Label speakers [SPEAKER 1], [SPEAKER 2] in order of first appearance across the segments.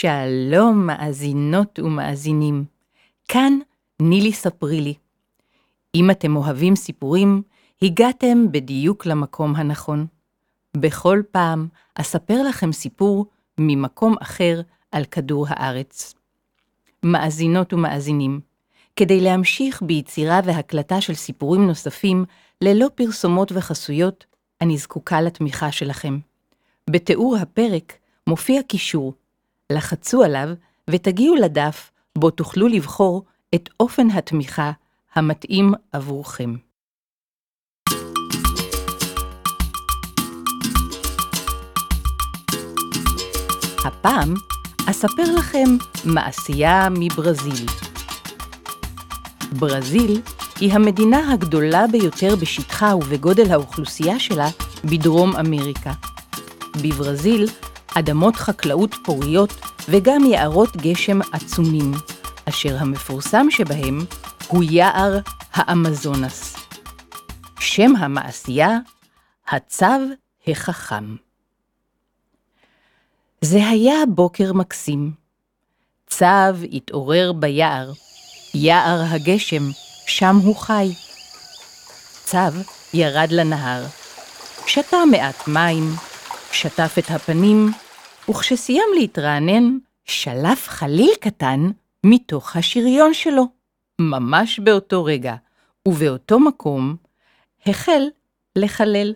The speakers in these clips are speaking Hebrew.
[SPEAKER 1] שלום מאזינות ומאזינים, כאן נילי ספרי לי. אם אתם אוהבים סיפורים, הגעתם בדיוק למקום הנכון. בכל פעם אספר לכם סיפור ממקום אחר על כדור הארץ. מאזינות ומאזינים, כדי להמשיך ביצירה והקלטה של סיפורים נוספים ללא פרסומות וחסויות, אני זקוקה לתמיכה שלכם. בתיאור הפרק מופיע קישור לחצו עליו ותגיעו לדף בו תוכלו לבחור את אופן התמיכה המתאים עבורכם. הפעם אספר לכם מעשייה מברזיל. ברזיל היא המדינה הגדולה ביותר בשטחה ובגודל האוכלוסייה שלה בדרום אמריקה. בברזיל אדמות חקלאות פוריות וגם יערות גשם עצומים, אשר המפורסם שבהם הוא יער האמזונס. שם המעשייה, הצו החכם. זה היה בוקר מקסים. צב התעורר ביער, יער הגשם, שם הוא חי. צב ירד לנהר, שתה מעט מים, שטף את הפנים וכשסיים להתרענן, שלף חליל קטן מתוך השריון שלו. ממש באותו רגע, ובאותו מקום, החל לחלל.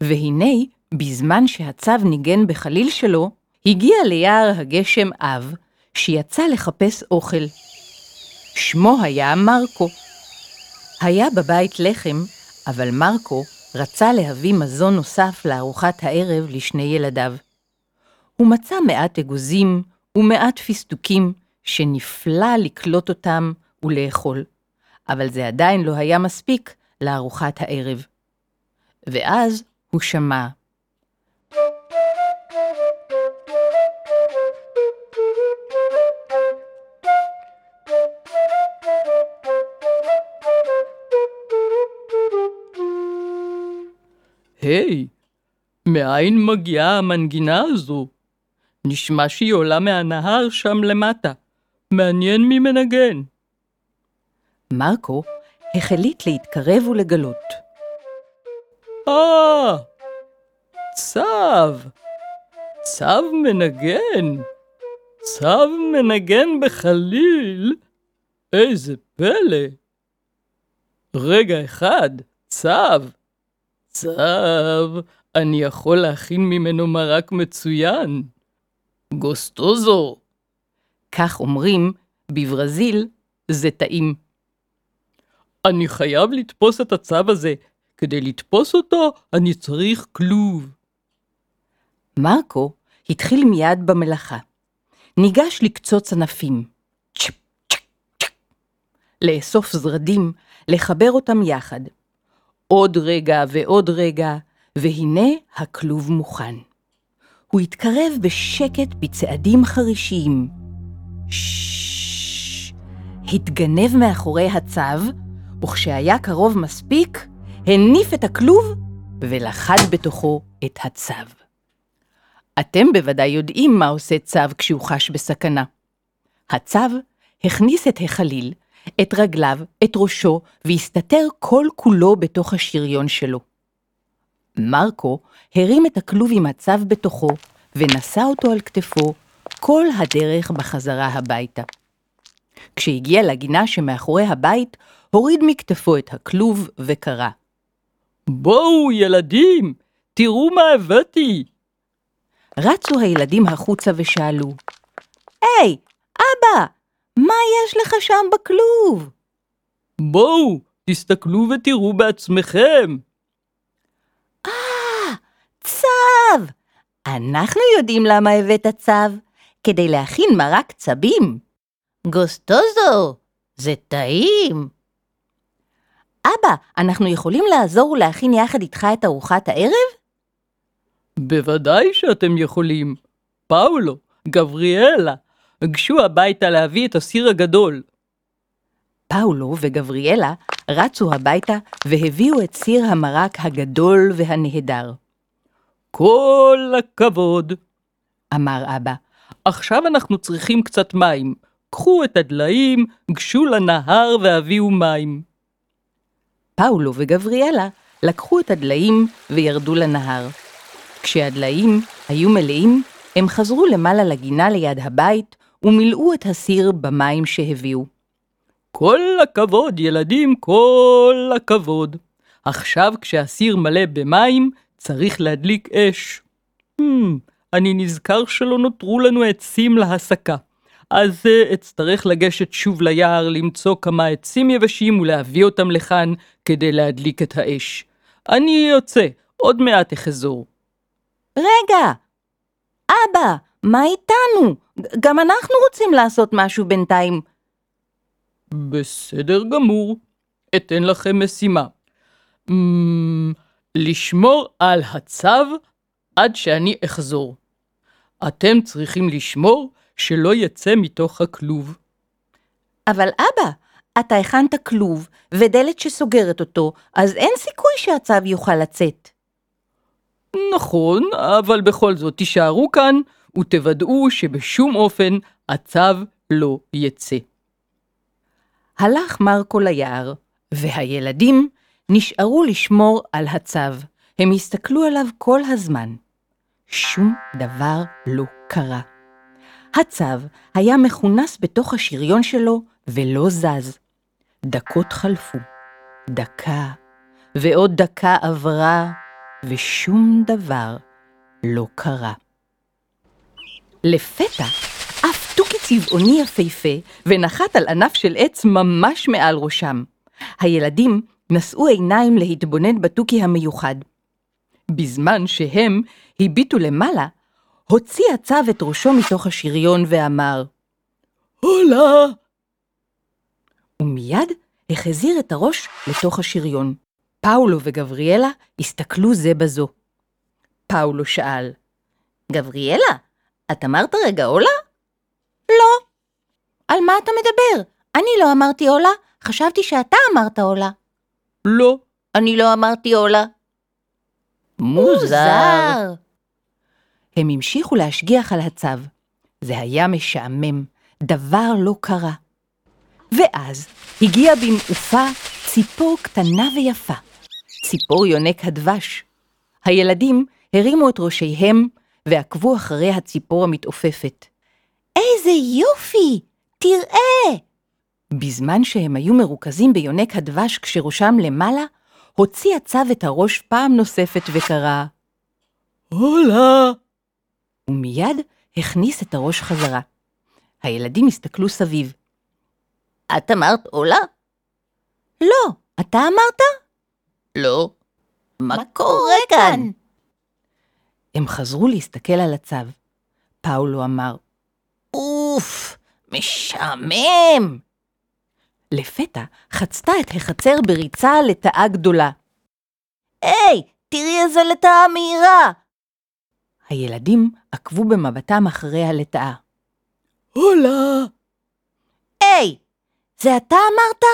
[SPEAKER 1] והנה, בזמן שהצב ניגן בחליל שלו, הגיע ליער הגשם אב, שיצא לחפש אוכל. שמו היה מרקו. היה בבית לחם, אבל מרקו רצה להביא מזון נוסף לארוחת הערב לשני ילדיו. הוא מצא מעט אגוזים ומעט פיסטוקים, שנפלא לקלוט אותם ולאכול, אבל זה עדיין לא היה מספיק לארוחת הערב. ואז הוא שמע.
[SPEAKER 2] היי, מאין מגיעה המנגינה הזו? נשמע שהיא עולה מהנהר שם למטה. מעניין מי מנגן.
[SPEAKER 1] מרקו החליט להתקרב ולגלות.
[SPEAKER 2] אה, צב. צב מנגן. צב מנגן בחליל. איזה פלא. רגע אחד, צב. צב, אני יכול להכין ממנו מרק מצוין. גוסטוזו.
[SPEAKER 1] כך אומרים, בברזיל זה טעים.
[SPEAKER 2] אני חייב לתפוס את הצב הזה. כדי לתפוס אותו, אני צריך כלוב.
[SPEAKER 1] מרקו התחיל מיד במלאכה. ניגש לקצוץ ענפים. צ'פ, צ'פ, צ'פ. לאסוף זרדים, לחבר אותם יחד. עוד רגע ועוד רגע, והנה הכלוב מוכן. הוא התקרב בשקט בצעדים חרישיים. התגנב מאחורי הצב, וכשהיה קרוב מספיק, הניף את הכלוב ולחד בתוכו את הצב. אתם בוודאי יודעים מה עושה צב כשהוא חש בסכנה. הצב הכניס את החליל את רגליו, את ראשו, והסתתר כל כולו בתוך השריון שלו. מרקו הרים את הכלוב עם הצו בתוכו, ונשא אותו על כתפו כל הדרך בחזרה הביתה. כשהגיע לגינה שמאחורי הבית, הוריד מכתפו את הכלוב וקרא.
[SPEAKER 2] בואו, ילדים, תראו מה הבאתי.
[SPEAKER 1] רצו הילדים החוצה ושאלו, היי, אבא, מה יש לך שם בכלוב?
[SPEAKER 2] בואו, תסתכלו ותראו בעצמכם.
[SPEAKER 1] צב! אנחנו יודעים למה הבאת צב, כדי להכין מרק צבים. גוסטוזו, זה טעים. אבא, אנחנו יכולים לעזור ולהכין יחד איתך את ארוחת הערב?
[SPEAKER 2] בוודאי שאתם יכולים. פאולו, גבריאלה, גשו הביתה להביא את הסיר הגדול.
[SPEAKER 1] פאולו וגבריאלה רצו הביתה והביאו את סיר המרק הגדול והנהדר.
[SPEAKER 2] כל הכבוד.
[SPEAKER 1] אמר אבא,
[SPEAKER 2] עכשיו אנחנו צריכים קצת מים. קחו את הדליים, גשו לנהר והביאו מים.
[SPEAKER 1] פאולו וגבריאלה לקחו את הדליים וירדו לנהר. כשהדליים היו מלאים, הם חזרו למעלה לגינה ליד הבית ומילאו את הסיר במים שהביאו.
[SPEAKER 2] כל הכבוד, ילדים, כל הכבוד. עכשיו כשהסיר מלא במים, צריך להדליק אש. Hmm, אני נזכר שלא נותרו לנו עצים להסקה. אז uh, אצטרך לגשת שוב ליער, למצוא כמה עצים יבשים ולהביא אותם לכאן כדי להדליק את האש. אני יוצא, עוד מעט אחזור.
[SPEAKER 1] רגע! אבא, מה איתנו? גם אנחנו רוצים לעשות משהו בינתיים.
[SPEAKER 2] בסדר גמור, אתן לכם משימה. Mm, לשמור על הצו עד שאני אחזור. אתם צריכים לשמור שלא יצא מתוך הכלוב.
[SPEAKER 1] אבל אבא, אתה הכנת כלוב ודלת שסוגרת אותו, אז אין סיכוי שהצו יוכל לצאת.
[SPEAKER 2] נכון, אבל בכל זאת תישארו כאן ותוודאו שבשום אופן הצו לא יצא.
[SPEAKER 1] הלך מרקו ליער, והילדים נשארו לשמור על הצו. הם הסתכלו עליו כל הזמן. שום דבר לא קרה. הצו היה מכונס בתוך השריון שלו ולא זז. דקות חלפו, דקה, ועוד דקה עברה, ושום דבר לא קרה. לפתע עף תוכי צבעוני יפהפה ונחת על ענף של עץ ממש מעל ראשם. הילדים נשאו עיניים להתבונן בתוכי המיוחד. בזמן שהם הביטו למעלה, הוציא הצב את ראשו מתוך השריון ואמר,
[SPEAKER 2] הולה!
[SPEAKER 1] ומיד החזיר את הראש לתוך השריון. פאולו וגבריאלה הסתכלו זה בזו. פאולו שאל, גבריאלה, את אמרת רגע עולה? לא. על מה אתה מדבר? אני לא אמרתי עולה, חשבתי שאתה אמרת עולה.
[SPEAKER 2] לא,
[SPEAKER 1] אני לא אמרתי עולה. מוזר. הם המשיכו להשגיח על הצו. זה היה משעמם, דבר לא קרה. ואז הגיעה במעופה ציפור קטנה ויפה, ציפור יונק הדבש. הילדים הרימו את ראשיהם ועקבו אחרי הציפור המתעופפת. איזה יופי! תראה! בזמן שהם היו מרוכזים ביונק הדבש כשראשם למעלה, הוציא הצו את הראש פעם נוספת וקרא,
[SPEAKER 2] הולה!
[SPEAKER 1] ומיד הכניס את הראש חזרה. הילדים הסתכלו סביב. את אמרת עולה? לא, אתה אמרת? לא. מה קורה כאן? הם חזרו להסתכל על הצו. פאולו אמר, אוף, משעמם! לפתע חצתה את החצר בריצה לטאה גדולה. היי, תראי איזה לטאה מהירה! הילדים עקבו במבטם אחרי הלטאה.
[SPEAKER 2] הולה!
[SPEAKER 1] היי, זה אתה אמרת?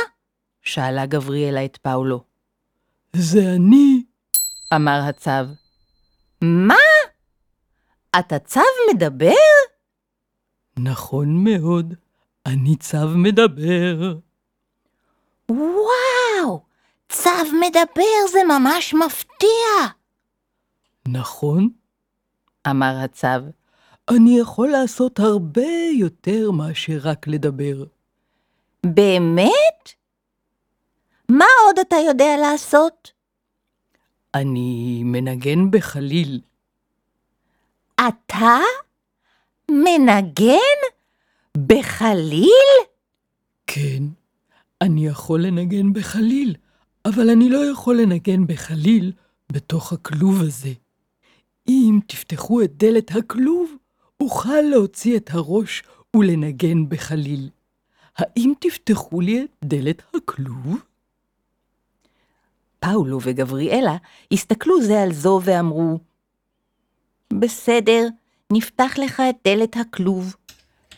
[SPEAKER 1] שאלה גבריאלה את פאולו.
[SPEAKER 2] זה אני.
[SPEAKER 1] אמר הצב. מה? אתה צב מדבר?
[SPEAKER 2] נכון מאוד, אני צב מדבר.
[SPEAKER 1] וואו, צב מדבר זה ממש מפתיע!
[SPEAKER 2] נכון,
[SPEAKER 1] אמר הצב.
[SPEAKER 2] אני יכול לעשות הרבה יותר מאשר רק לדבר.
[SPEAKER 1] באמת? מה עוד אתה יודע לעשות?
[SPEAKER 2] אני מנגן בחליל.
[SPEAKER 1] אתה? מנגן? בחליל?
[SPEAKER 2] כן, אני יכול לנגן בחליל, אבל אני לא יכול לנגן בחליל בתוך הכלוב הזה. אם תפתחו את דלת הכלוב, אוכל להוציא את הראש ולנגן בחליל. האם תפתחו לי את דלת הכלוב?
[SPEAKER 1] פאולו וגבריאלה הסתכלו זה על זו ואמרו, בסדר, נפתח לך את דלת הכלוב.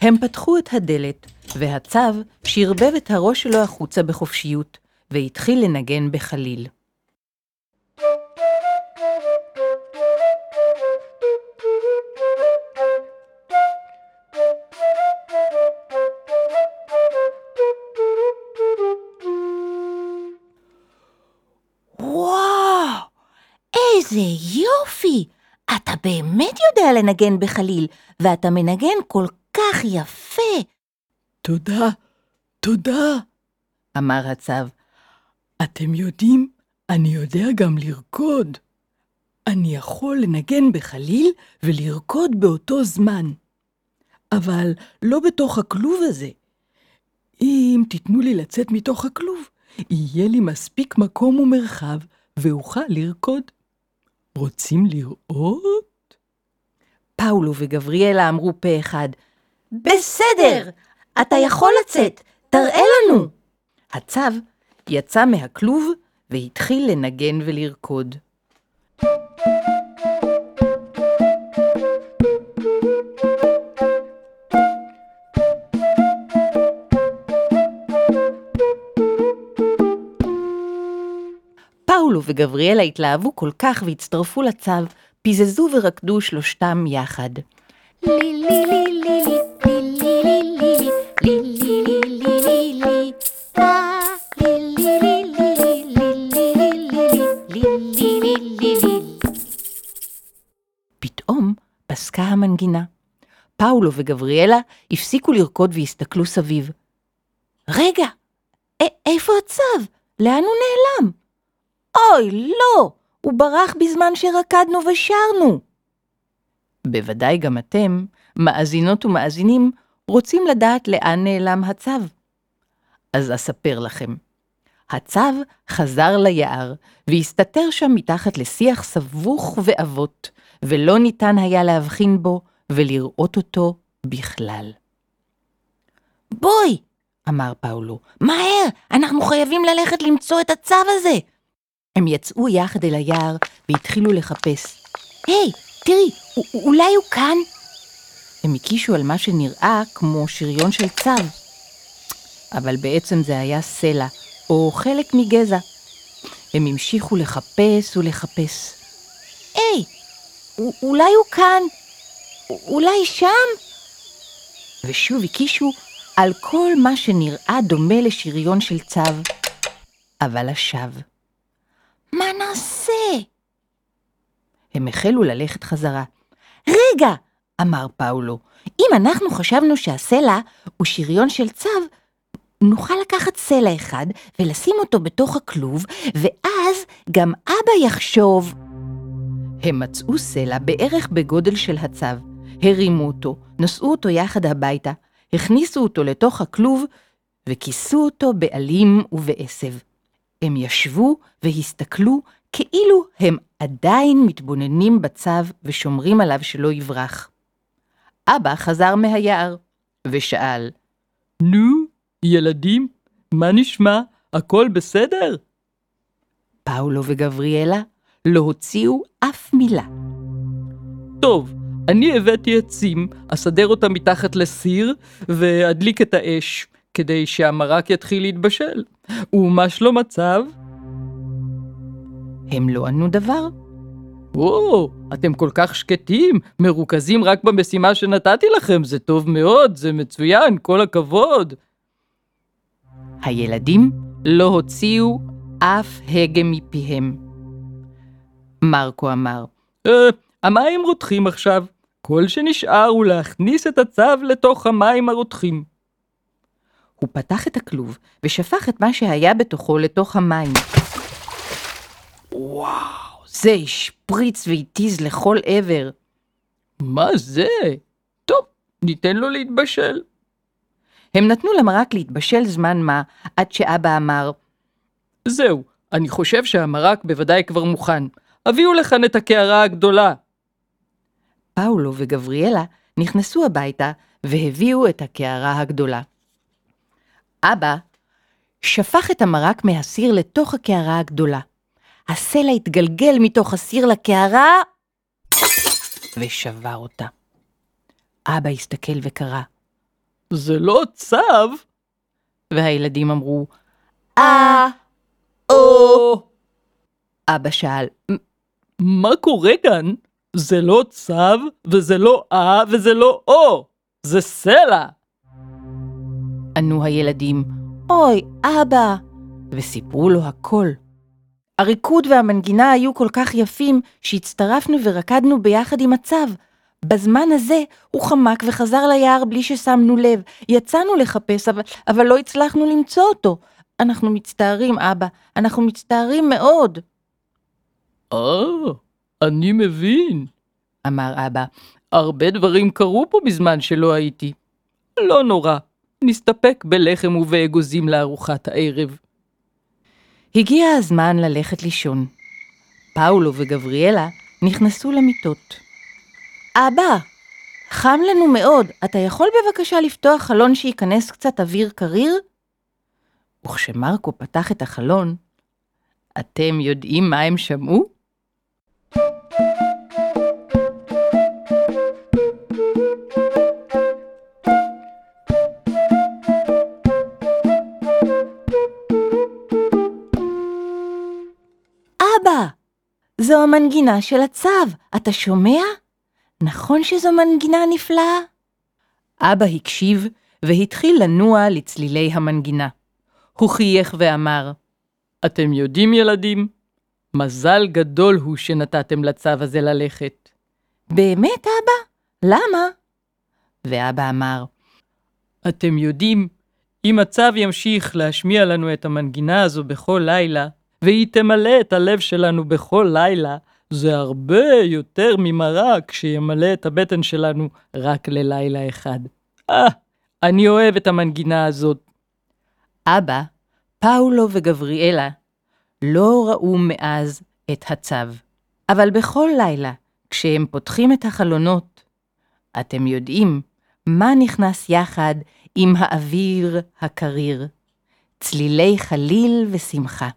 [SPEAKER 1] הם פתחו את הדלת, והצב שרבב את הראש שלו החוצה בחופשיות, והתחיל לנגן בחליל. איזה יופי! אתה באמת יודע לנגן בחליל, ואתה מנגן כל כך יפה,
[SPEAKER 2] תודה, תודה.
[SPEAKER 1] אמר הצב.
[SPEAKER 2] אתם יודעים, אני יודע גם לרקוד. אני יכול לנגן בחליל ולרקוד באותו זמן. אבל לא בתוך הכלוב הזה. אם תיתנו לי לצאת מתוך הכלוב, יהיה לי מספיק מקום ומרחב ואוכל לרקוד. רוצים לראות?
[SPEAKER 1] פאולו וגבריאלה אמרו פה אחד, בסדר, אתה יכול לצאת, תראה לנו. הצב יצא מהכלוב והתחיל לנגן ולרקוד. וגבריאלה התלהבו כל כך והצטרפו לצו, פיזזו ורקדו שלושתם יחד. פתאום פסקה המנגינה. פאולו וגבריאלה הפסיקו לרקוד והסתכלו סביב. רגע, איפה הצב? לאן הוא נעלם? אוי, לא! הוא ברח בזמן שרקדנו ושרנו. בוודאי גם אתם, מאזינות ומאזינים, רוצים לדעת לאן נעלם הצו. אז אספר לכם. הצו חזר ליער, והסתתר שם מתחת לשיח סבוך ועבות, ולא ניתן היה להבחין בו ולראות אותו בכלל. בואי, אמר פאולו, מהר, אנחנו חייבים ללכת למצוא את הצו הזה. הם יצאו יחד אל היער והתחילו לחפש. היי, תראי, א- אולי הוא כאן? הם הקישו על מה שנראה כמו שריון של צב. אבל בעצם זה היה סלע, או חלק מגזע. הם המשיכו לחפש ולחפש. היי, א- אולי הוא כאן? אולי שם? ושוב הקישו על כל מה שנראה דומה לשריון של צב, אבל לשווא. מה נעשה? הם החלו ללכת חזרה. רגע, אמר פאולו, אם אנחנו חשבנו שהסלע הוא שריון של צב, נוכל לקחת סלע אחד ולשים אותו בתוך הכלוב, ואז גם אבא יחשוב. הם מצאו סלע בערך בגודל של הצו, הרימו אותו, נשאו אותו יחד הביתה, הכניסו אותו לתוך הכלוב וכיסו אותו בעלים ובעשב. הם ישבו והסתכלו כאילו הם עדיין מתבוננים בצו ושומרים עליו שלא יברח. אבא חזר מהיער ושאל,
[SPEAKER 2] נו, ילדים, מה נשמע? הכל בסדר?
[SPEAKER 1] פאולו וגבריאלה לא הוציאו אף מילה.
[SPEAKER 2] טוב, אני הבאתי עצים, אסדר אותם מתחת לסיר ואדליק את האש, כדי שהמרק יתחיל להתבשל. ומה שלום הצו?
[SPEAKER 1] הם לא ענו דבר.
[SPEAKER 2] או, אתם כל כך שקטים, מרוכזים רק במשימה שנתתי לכם, זה טוב מאוד, זה מצוין, כל הכבוד.
[SPEAKER 1] הילדים לא הוציאו אף הגה מפיהם. מרקו אמר,
[SPEAKER 2] אה, המים רותחים עכשיו. כל שנשאר הוא להכניס את הצו לתוך המים הרותחים.
[SPEAKER 1] הוא פתח את הכלוב ושפך את מה שהיה בתוכו לתוך המים. וואו, זה השפריץ והתיז לכל עבר.
[SPEAKER 2] מה זה? טוב, ניתן לו להתבשל.
[SPEAKER 1] הם נתנו למרק להתבשל זמן מה, עד שאבא אמר,
[SPEAKER 2] זהו, אני חושב שהמרק בוודאי כבר מוכן. הביאו לכאן את הקערה הגדולה.
[SPEAKER 1] פאולו וגבריאלה נכנסו הביתה והביאו את הקערה הגדולה. אבא שפך את המרק מהסיר לתוך הקערה הגדולה. הסלע התגלגל מתוך הסיר לקערה ושבר אותה. אבא הסתכל וקרא,
[SPEAKER 2] זה לא צו.
[SPEAKER 1] והילדים אמרו,
[SPEAKER 3] אה,
[SPEAKER 2] או,
[SPEAKER 1] אבא שאל,
[SPEAKER 2] מה קורה כאן? זה לא צו, וזה לא אה, וזה לא או. זה סלע.
[SPEAKER 1] ענו הילדים, אוי, אבא, וסיפרו לו הכל. הריקוד והמנגינה היו כל כך יפים, שהצטרפנו ורקדנו ביחד עם הצב. בזמן הזה הוא חמק וחזר ליער בלי ששמנו לב. יצאנו לחפש, אבל, אבל לא הצלחנו למצוא אותו. אנחנו מצטערים, אבא, אנחנו מצטערים מאוד,
[SPEAKER 2] אה, אני מבין.
[SPEAKER 1] אמר אבא.
[SPEAKER 2] הרבה דברים קרו פה בזמן שלא הייתי. לא נורא, נסתפק בלחם ובאגוזים לארוחת הערב.
[SPEAKER 1] הגיע הזמן ללכת לישון. פאולו וגבריאלה נכנסו למיטות. אבא, חם לנו מאוד, אתה יכול בבקשה לפתוח חלון שייכנס קצת אוויר קריר? וכשמרקו פתח את החלון, אתם יודעים מה הם שמעו? זו המנגינה של הצו, אתה שומע? נכון שזו מנגינה נפלאה? אבא הקשיב והתחיל לנוע לצלילי המנגינה. הוא חייך ואמר,
[SPEAKER 2] אתם יודעים, ילדים? מזל גדול הוא שנתתם לצו הזה ללכת.
[SPEAKER 1] באמת, אבא? למה? ואבא אמר,
[SPEAKER 2] אתם יודעים, אם הצו ימשיך להשמיע לנו את המנגינה הזו בכל לילה, והיא תמלא את הלב שלנו בכל לילה, זה הרבה יותר ממרק שימלא את הבטן שלנו רק ללילה אחד. אה, אני אוהב את המנגינה הזאת.
[SPEAKER 1] אבא, פאולו וגבריאלה לא ראו מאז את הצו. אבל בכל לילה, כשהם פותחים את החלונות, אתם יודעים מה נכנס יחד עם האוויר הקריר? צלילי חליל ושמחה.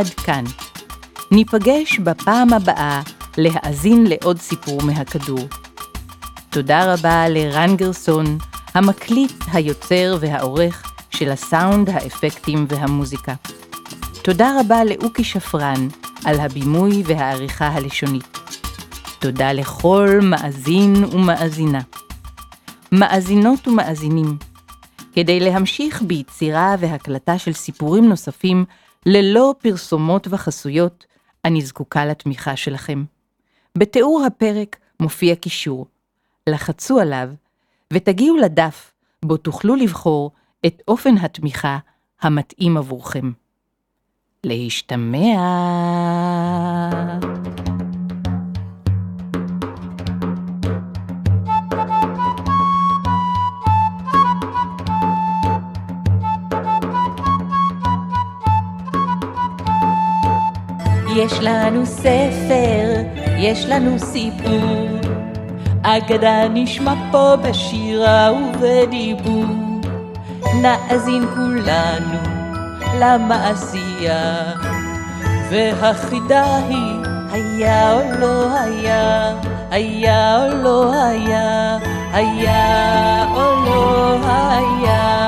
[SPEAKER 1] עד כאן. ניפגש בפעם הבאה להאזין לעוד סיפור מהכדור. תודה רבה לרן גרסון, המקליט, היוצר והעורך של הסאונד, האפקטים והמוזיקה. תודה רבה לאוקי שפרן על הבימוי והעריכה הלשונית. תודה לכל מאזין ומאזינה. מאזינות ומאזינים, כדי להמשיך ביצירה והקלטה של סיפורים נוספים ללא פרסומות וחסויות, אני זקוקה לתמיכה שלכם. בתיאור הפרק מופיע קישור. לחצו עליו ותגיעו לדף בו תוכלו לבחור את אופן התמיכה המתאים עבורכם. להשתמע.
[SPEAKER 3] יש לנו ספר, יש לנו סיפור, אגדה נשמע פה בשירה ובדיבור. נאזין כולנו למעשייה, והחידה היא היה או לא היה, היה או לא היה, היה או לא היה.